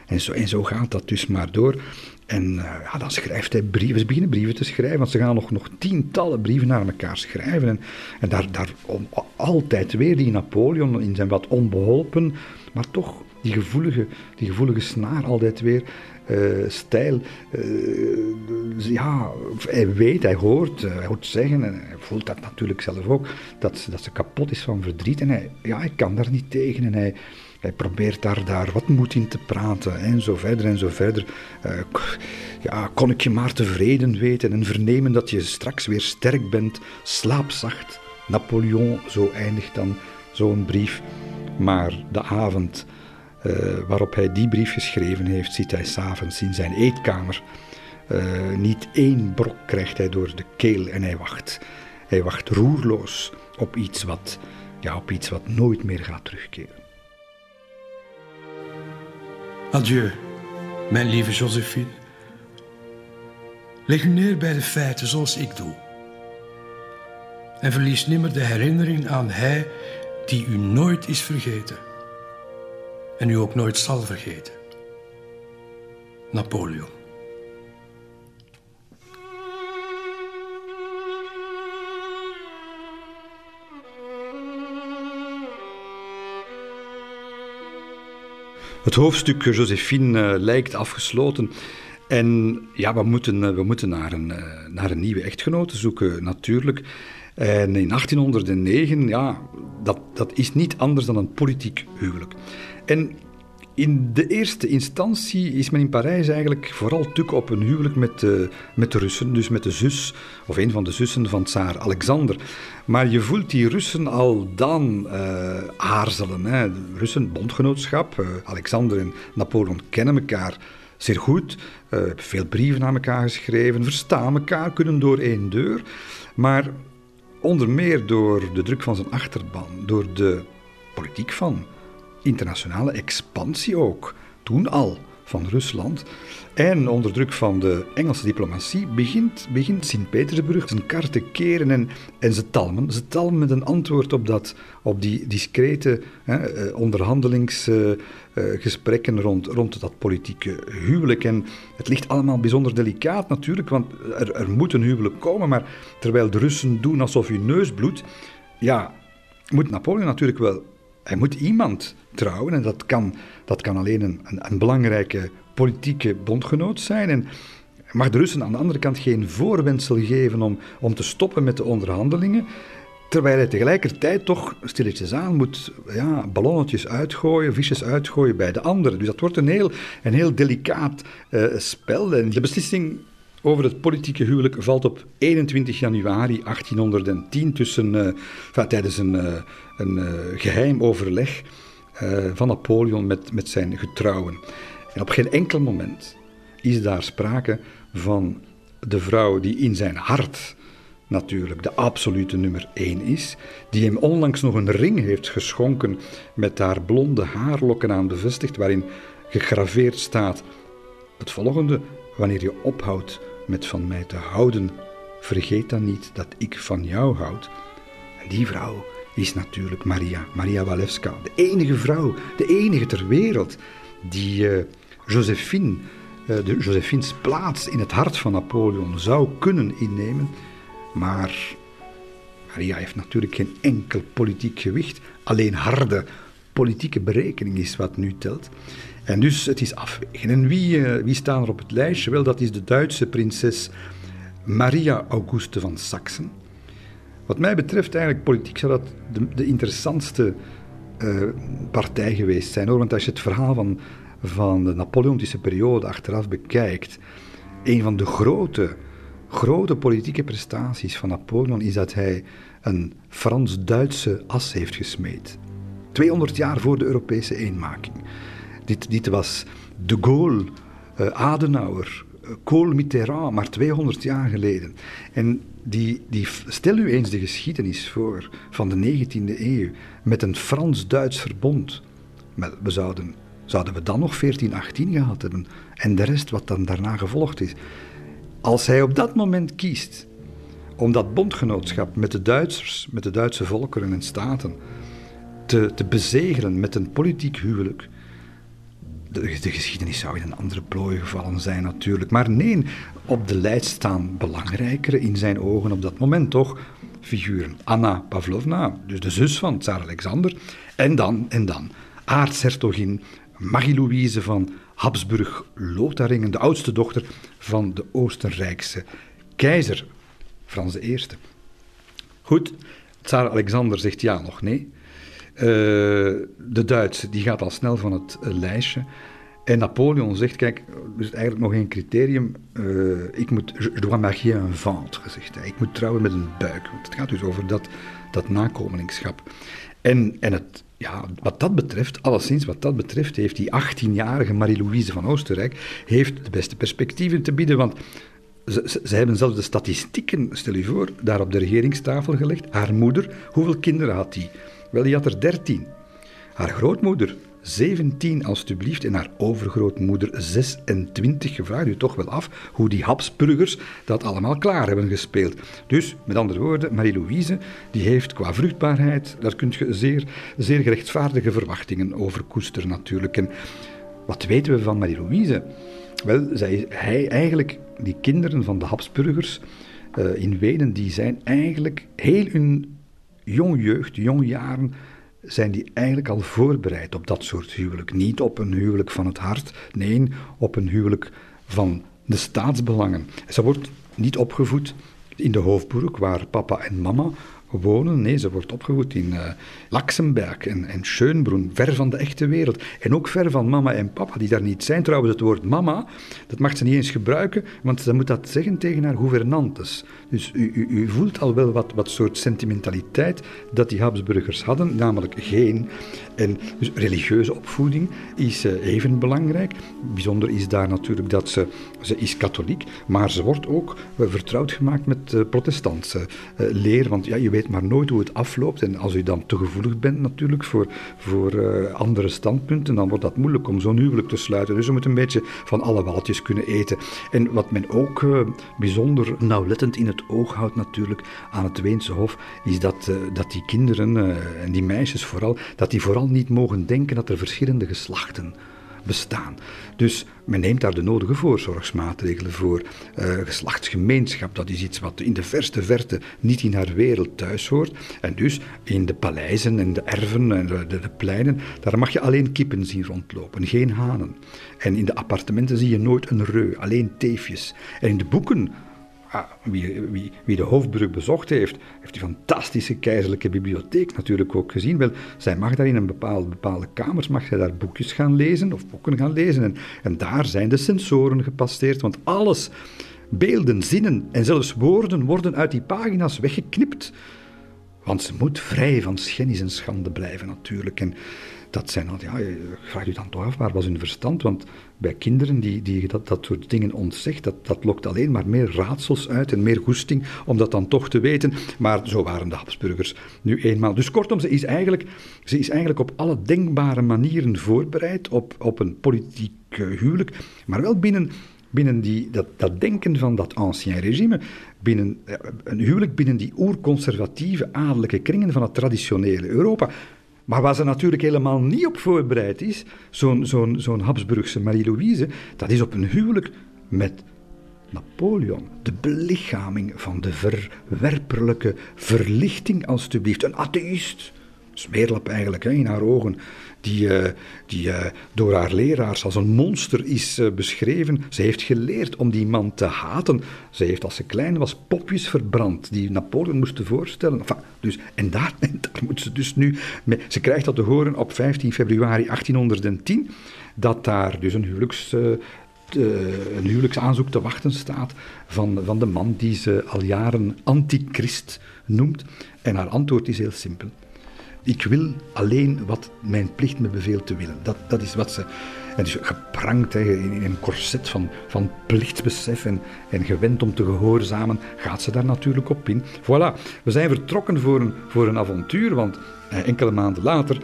en, zo, en zo gaat dat dus maar door. En uh, ja, dan schrijft hij brieven. Ze beginnen brieven te schrijven, want ze gaan nog, nog tientallen brieven naar elkaar schrijven. En, en daar, daar om, altijd weer die Napoleon in zijn wat onbeholpen, maar toch die gevoelige, die gevoelige snaar altijd weer. Uh, stijl. Uh, ja, hij weet, hij hoort, hij hoort zeggen, en hij voelt dat natuurlijk zelf ook, dat, dat ze kapot is van verdriet. En hij, ja, hij kan daar niet tegen. En hij, hij probeert daar, daar wat moed in te praten en zo verder en zo verder. Uh, ja, kon ik je maar tevreden weten en vernemen dat je straks weer sterk bent, slaapzacht. Napoleon, zo eindigt dan zo'n brief. Maar de avond uh, waarop hij die brief geschreven heeft, ziet hij s'avonds in zijn eetkamer. Uh, niet één brok krijgt hij door de keel en hij wacht. Hij wacht roerloos op iets wat, ja, op iets wat nooit meer gaat terugkeren. Adieu, mijn lieve Josephine. Leg neer bij de feiten zoals ik doe. En verlies nimmer de herinnering aan Hij die u nooit is vergeten. En u ook nooit zal vergeten. Napoleon. Het hoofdstuk Josephine uh, lijkt afgesloten. En ja, we moeten, uh, we moeten naar, een, uh, naar een nieuwe echtgenote zoeken, natuurlijk. En in 1809, ja, dat, dat is niet anders dan een politiek huwelijk. En in de eerste instantie is men in Parijs eigenlijk vooral tuk op een huwelijk met, uh, met de Russen, dus met de zus of een van de zussen van tsaar Alexander. Maar je voelt die Russen al dan uh, aarzelen. Hè. De Russen, bondgenootschap, uh, Alexander en Napoleon kennen elkaar zeer goed, hebben veel brieven aan elkaar geschreven, verstaan elkaar, kunnen door één deur. Maar onder meer door de druk van zijn achterban, door de politiek van internationale expansie ook, toen al, van Rusland. En onder druk van de Engelse diplomatie begint, begint Sint-Petersburg zijn kar te keren en, en ze talmen. Ze talmen met een antwoord op, dat, op die discrete hè, onderhandelingsgesprekken uh, rond, rond dat politieke huwelijk. En het ligt allemaal bijzonder delicaat natuurlijk, want er, er moet een huwelijk komen, maar terwijl de Russen doen alsof hun neus bloedt, ja, moet Napoleon natuurlijk wel hij moet iemand trouwen en dat kan, dat kan alleen een, een, belangrijke politieke bondgenoot zijn. En mag de Russen aan de andere kant geen voorwendsel geven om, om te stoppen met de onderhandelingen. Terwijl hij tegelijkertijd toch stilletjes aan moet ja, ballonnetjes uitgooien, visjes uitgooien bij de anderen. Dus dat wordt een heel, een heel delicaat uh, spel. En de beslissing over het politieke huwelijk valt op 21 januari 1810 tussen, enfin, tijdens een, uh, een uh, geheim overleg van Napoleon met, met zijn getrouwen. En op geen enkel moment is daar sprake van de vrouw die in zijn hart natuurlijk de absolute nummer één is, die hem onlangs nog een ring heeft geschonken met haar blonde haarlokken aan bevestigd, waarin gegraveerd staat het volgende: wanneer je ophoudt met van mij te houden, vergeet dan niet dat ik van jou houd. En die vrouw is natuurlijk Maria, Maria Walewska. De enige vrouw, de enige ter wereld die uh, Josephine, uh, de Josephine's plaats in het hart van Napoleon zou kunnen innemen. Maar Maria heeft natuurlijk geen enkel politiek gewicht. Alleen harde politieke berekening is wat nu telt. En dus het is afwegen. En wie, uh, wie staan er op het lijstje? Wel, dat is de Duitse prinses Maria Auguste van Saxen. Wat mij betreft, eigenlijk politiek zou dat de, de interessantste uh, partij geweest zijn. Want als je het verhaal van, van de Napoleontische periode achteraf bekijkt, een van de grote, grote politieke prestaties van Napoleon is dat hij een Frans-Duitse as heeft gesmeed. 200 jaar voor de Europese eenmaking. Dit, dit was de Gaulle, uh, Adenauer, Kool Mitterrand, maar 200 jaar geleden. En die, die, stel u eens de geschiedenis voor van de 19e eeuw met een Frans-Duits verbond. we zouden, zouden we dan nog 1418 gehad hebben en de rest wat dan daarna gevolgd is. Als hij op dat moment kiest om dat bondgenootschap met de Duitsers, met de Duitse volkeren en staten, te, te bezegelen met een politiek huwelijk, de, de, geschiedenis zou in een andere plooi gevallen zijn natuurlijk. Maar nee, op de lijst staan belangrijkere in zijn ogen op dat moment toch figuren. Anna Pavlovna, dus de zus van Tsar Alexander. En dan, en dan, aartshertogin Marie-Louise van Habsburg-Lotharingen, de oudste dochter van de Oostenrijkse keizer Frans I. Goed, Tsar Alexander zegt ja nog nee. Uh, de Duitse die gaat al snel van het uh, lijstje. En Napoleon zegt, kijk, er is eigenlijk nog één criterium. Uh, ik moet, je dois marier un ventre, zegt hij. Ik moet trouwen met een buik. Want het gaat dus over dat, dat nakomelingschap. En, en het, ja, wat dat betreft, alleszins wat dat betreft, heeft die 18-jarige Marie-Louise van Oostenrijk heeft de beste perspectieven te bieden. Want ze, ze, hebben zelfs de statistieken, stel je voor, daar op de regeringstafel gelegd. Haar moeder, hoeveel kinderen had die? Wel, die had er 13. Haar grootmoeder 17 alstublieft en haar overgrootmoeder 26. Gevraagd u toch wel af hoe die Habsburgers dat allemaal klaar hebben gespeeld. Dus, met andere woorden, Marie-Louise die heeft qua vruchtbaarheid, daar kun je zeer, zeer gerechtvaardige verwachtingen over koesteren natuurlijk. En wat weten we van Marie-Louise? Wel, zij, hij eigenlijk, die kinderen van de Habsburgers uh, in Wenen, die zijn eigenlijk heel hun jonge jeugd, jonge jaren zijn die eigenlijk al voorbereid op dat soort huwelijk. Niet op een huwelijk van het hart, nee, op een huwelijk van de staatsbelangen. Ze wordt niet opgevoed in de hoofdburg waar papa en mama wonen. Nee, ze wordt opgevoed in uh, Laxenberg en, en Schönbrunn, ver van de echte wereld. En ook ver van mama en papa, die daar niet zijn. Trouwens, het woord mama, dat mag ze niet eens gebruiken, want ze moet dat zeggen tegen haar gouvernantes. Dus u, u, u voelt al wel wat, wat soort sentimentaliteit dat die Habsburgers hadden, namelijk geen. En dus religieuze opvoeding is uh, even belangrijk. Bijzonder is daar natuurlijk dat ze, ze is katholiek, maar ze wordt ook uh, vertrouwd gemaakt met protestantse leer, want ja, je weet maar nooit hoe het afloopt. En als u dan te gevoelig bent natuurlijk voor, voor andere standpunten, dan wordt dat moeilijk om zo'n huwelijk te sluiten. Dus je moet een beetje van alle waltjes kunnen eten. En wat men ook bijzonder nauwlettend in het oog houdt natuurlijk aan het Weense Hof, is dat, dat die kinderen, en die meisjes vooral, dat die vooral niet mogen denken dat er verschillende geslachten bestaan. Dus men neemt daar de nodige voorzorgsmaatregelen voor. Uh, geslachtsgemeenschap, dat is iets wat in de verste verte niet in haar wereld thuis hoort. En dus in de paleizen en de erven en de, de pleinen, daar mag je alleen kippen zien rondlopen, geen hanen. En in de appartementen zie je nooit een reu, alleen teefjes. En in de boeken Ah, wie, wie, de Hoofdbrug bezocht heeft, heeft die fantastische keizerlijke bibliotheek natuurlijk ook gezien. Wel, zij mag daar in een bepaalde, bepaalde kamers, mag zij daar boekjes gaan lezen of boeken gaan lezen. En, en daar zijn de sensoren gepasseerd, want alles, beelden, zinnen en zelfs woorden worden uit die pagina's weggeknipt. Want ze moet vrij van schennis en schande blijven natuurlijk. En dat zijn, ja, vraag u dan toch af, waar was hun verstand? Want bij kinderen die, die dat, dat soort dingen ontzegt, dat, dat lokt alleen maar meer raadsels uit en meer goesting om dat dan toch te weten. Maar zo waren de Habsburgers nu eenmaal. Dus kortom, ze is eigenlijk, ze is eigenlijk op alle denkbare manieren voorbereid op, op een politiek huwelijk, maar wel binnen binnen die, dat, dat denken van dat ancien regime, binnen, eh, een huwelijk binnen die oerconservatieve adellijke kringen van het traditionele Europa. Maar waar ze natuurlijk helemaal niet op voorbereid is, zo'n Habsburgse Marie-Louise, dat is op een huwelijk met Napoleon, de belichaming van de verwerperlijke verlichting, alstublieft. Een atheïst, smeerlap eigenlijk hè, in haar ogen, die, uh, die uh, door haar leraars als een monster is uh, beschreven. Ze heeft geleerd om die man te haten. Ze heeft als ze klein was popjes verbrand die Napoleon moesten voorstellen. Enfin, dus, en, daar, moet ze dus nu. Ze krijgt dat te horen op 15 februari 1810, dat daar dus een huwelijks een huwelijksaanzoek te wachten staat van, van de man die ze al jaren antichrist noemt. En haar antwoord is heel simpel. Ik wil alleen wat mijn plicht me beveelt te willen. Dat, dat is wat ze. En dus geprankt in een corset van, van plichtsbesef en, en gewend om te gehoorzamen, gaat ze daar natuurlijk op in. Voilà, we zijn vertrokken voor een, voor een avontuur, want eh, enkele maanden later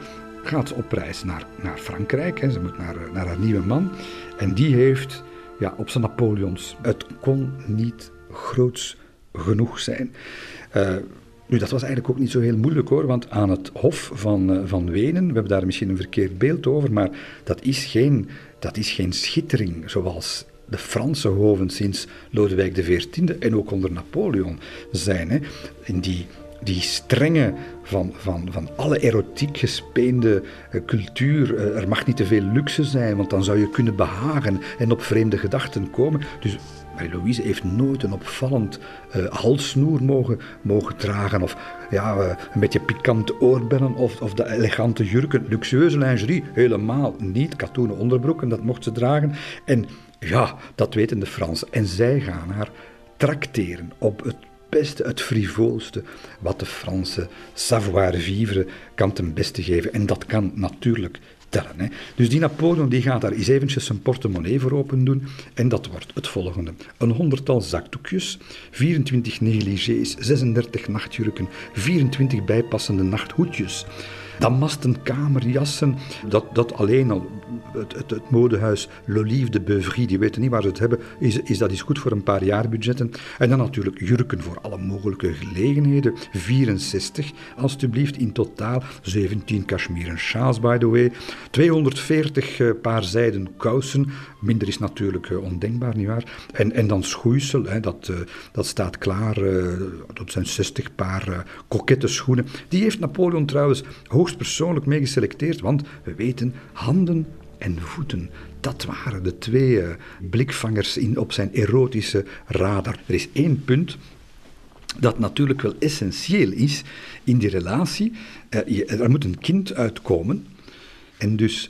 gaat ze op reis naar, naar Frankrijk. Hè. Ze moet naar, naar haar nieuwe man. En die heeft ja, op zijn Napoleons. Het kon niet groots genoeg zijn. Uh, nu, dat was eigenlijk ook niet zo heel moeilijk hoor, want aan het Hof van, uh, van Wenen, we hebben daar misschien een verkeerd beeld over, maar dat is geen, dat is geen schittering zoals de Franse hoven sinds Lodewijk XIV en ook onder Napoleon zijn. Hè. In die die strenge van, van, van alle erotiek gespeende uh, cultuur. Uh, er mag niet te veel luxe zijn, want dan zou je kunnen behagen en op vreemde gedachten komen. Dus Marie-Louise heeft nooit een opvallend uh, halssnoer mogen, mogen dragen. Of ja, een beetje pikante oorbellen of, of de elegante jurken. Luxueuze lingerie, helemaal niet. Katoenen onderbroeken, dat mocht ze dragen. En ja, dat weten de Fransen. En zij gaan haar trakteren op het beste, het frivoolste wat de Franse savoir-vivre kan ten beste geven. En dat kan natuurlijk Dus die Napoleon die gaat daar eens eventjes zijn portemonnee voor open doen. En dat wordt het volgende. Een honderdtal zakdoekjes, 24 negligés, 36 nachtjurken, 24 bijpassende nachthoedjes. Damasten kamerjassen, dat, dat alleen al, het, het, modehuis L'Olive de Beuvry, die weten niet waar ze het hebben, is, is dat is goed voor een paar jaar budgetten. En dan natuurlijk jurken voor alle mogelijke gelegenheden, 64 alstublieft in totaal, 17 cashmere sjaals by the way, 240 uh, paar zijden kousen, minder is natuurlijk uh, ondenkbaar, nietwaar? En, en dan schoeisel, hè, dat, uh, dat staat klaar, dat zijn 60 paar kokette schoenen. Die heeft Napoleon trouwens hoogstpersoonlijk mee geselecteerd, want we weten, handen en voeten, dat waren de twee uh, blikvangers in, op zijn erotische radar. Er is één punt dat natuurlijk wel essentieel is in die relatie. Je, er moet een kind uitkomen. En dus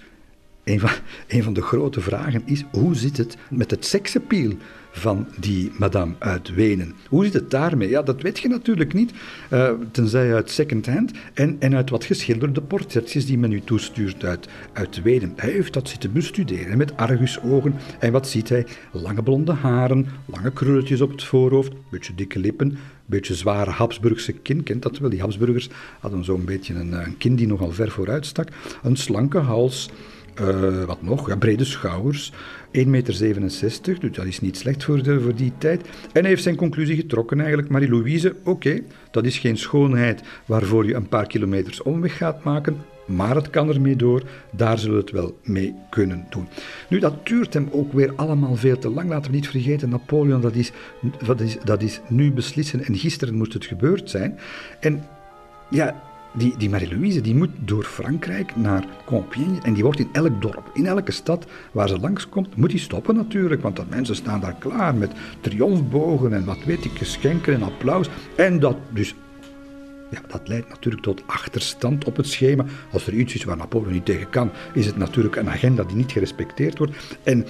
een van, een van de grote vragen is: hoe zit het met het seksappeal van die madame uit Wenen. Hoe zit het daarmee? Ja, dat weet je natuurlijk niet, uh, tenzij uit second-hand en, en uit wat geschilderde portretjes die men u toestuurt uit, uit Wenen. Hij heeft dat zitten bestuderen met argusogen. En wat ziet hij? Lange blonde haren, lange krulletjes op het voorhoofd, beetje dikke lippen, beetje zware Habsburgse kin. Kent dat wel? Die Habsburgers hadden zo'n beetje een, een kin die nogal ver vooruit stak. Een slanke hals. Uh, wat nog? Ja, brede schouders, 1,67 meter, dus dat is niet slecht voor, de, voor die tijd. En hij heeft zijn conclusie getrokken eigenlijk. Marie-Louise, oké, dat is geen schoonheid waarvoor je een paar kilometers omweg gaat maken, maar het kan ermee door, daar zullen we het wel mee kunnen doen. Nu, dat duurt hem ook weer allemaal veel te lang. Laten we niet vergeten, Napoleon, dat is, dat is, dat is nu beslissen en gisteren moest het gebeurd zijn. En ja, die, die Marie-Louise die moet door Frankrijk naar Compiègne en die wordt in elk dorp, in elke stad waar ze langskomt, moet die stoppen natuurlijk, want dat mensen staan daar klaar met triomfbogen en wat weet ik, geschenken en applaus. En dat dus ja, dat leidt natuurlijk tot achterstand op het schema. Als er iets is waar Napoleon niet tegen kan, is het natuurlijk een agenda die niet gerespecteerd wordt. En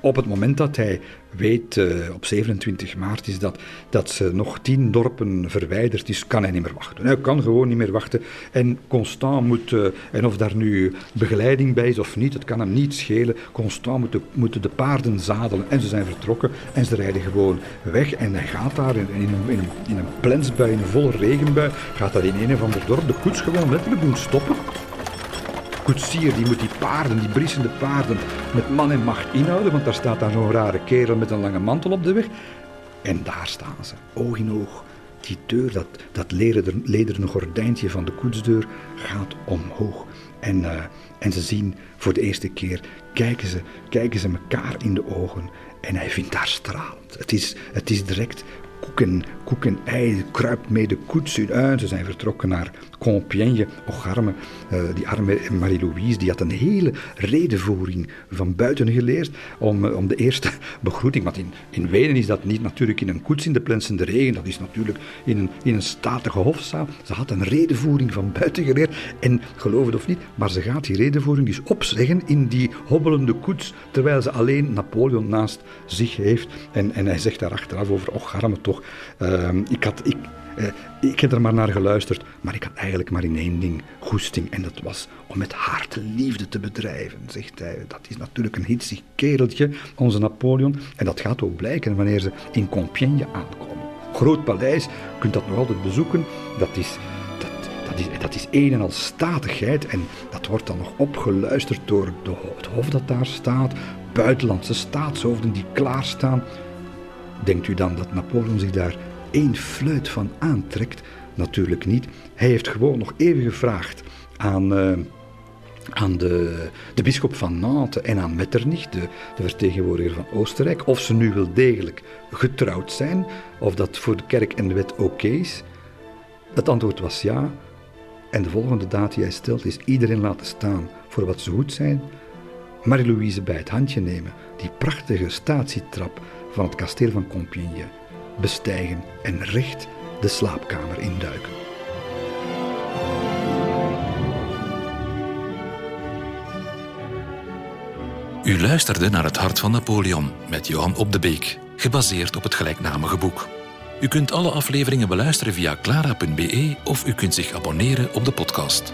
op het moment dat hij weet, uh, op 27 maart is dat, dat ze nog tien dorpen verwijderd is, kan hij niet meer wachten. Hij kan gewoon niet meer wachten. En Constant moet, uh, en of daar nu begeleiding bij is of niet, het kan hem niet schelen. Constant moet de, moeten de paarden zadelen en ze zijn vertrokken en ze rijden gewoon weg. En hij gaat daar in, in, een, in, een, in een plensbui, in een volle regenbui, gaat dat in een of ander dorp de koets gewoon letterlijk doen stoppen. Koetsier die moet die paarden, die briesende paarden, met man en macht inhouden, want daar staat dan zo'n rare kerel met een lange mantel op de weg. En daar staan ze, oog in oog. Die deur, dat, dat lederen, gordijntje van de koetsdeur, gaat omhoog. En, uh, en ze zien voor de eerste keer, kijken ze, kijken ze elkaar in de ogen. En hij vindt haar stralend. Het is, het is direct koek en, koek ei, kruipt mee de koets uit. Ze zijn vertrokken naar Compiègne. Och, arme, uh, die arme Marie-Louise, die had een hele redenvoering van buiten geleerd om, uh, om de eerste begroeting. Want in, in Wenen is dat niet natuurlijk in een koets in de plensende regen, dat is natuurlijk in een, in een statige hofzaal. Ze had een redenvoering van buiten geleerd en geloof het of niet, maar ze gaat die redenvoering dus opzeggen in die hobbelende koets, terwijl ze alleen Napoleon naast zich heeft. En, en hij zegt daar achteraf over, och, arme toch, uh, ik had... Ik, uh, ik heb er maar naar geluisterd, maar ik had eigenlijk maar in één ding goesting. En dat was om met haar de liefde te bedrijven, zegt hij. Dat is natuurlijk een hitsig kereltje, onze Napoleon. En dat gaat ook blijken wanneer ze in Compiègne aankomen. Groot paleis, kunt dat nog altijd bezoeken. Dat is, dat, dat is, dat is een en al statigheid. En dat wordt dan nog opgeluisterd door de, het hof dat daar staat. Buitenlandse staatshoofden die klaarstaan. Denkt u dan dat Napoleon zich daar één fluit van aantrekt? Natuurlijk niet. Hij heeft gewoon nog even gevraagd aan, uh, aan de, de bisschop van Nantes en aan Metternich, de, de vertegenwoordiger van Oostenrijk, of ze nu wel degelijk getrouwd zijn, of dat voor de kerk en de wet oké is. Het antwoord was ja. En de volgende daad die hij stelt is iedereen laten staan voor wat ze goed zijn. Marie-Louise bij het handje nemen, die prachtige statietrap van het kasteel van Compiègne bestijgen en recht de slaapkamer induiken. U luisterde naar Het Hart van Napoleon met Johan Op de Beek, gebaseerd op het gelijknamige boek. U kunt alle afleveringen beluisteren via clara.be of u kunt zich abonneren op de podcast.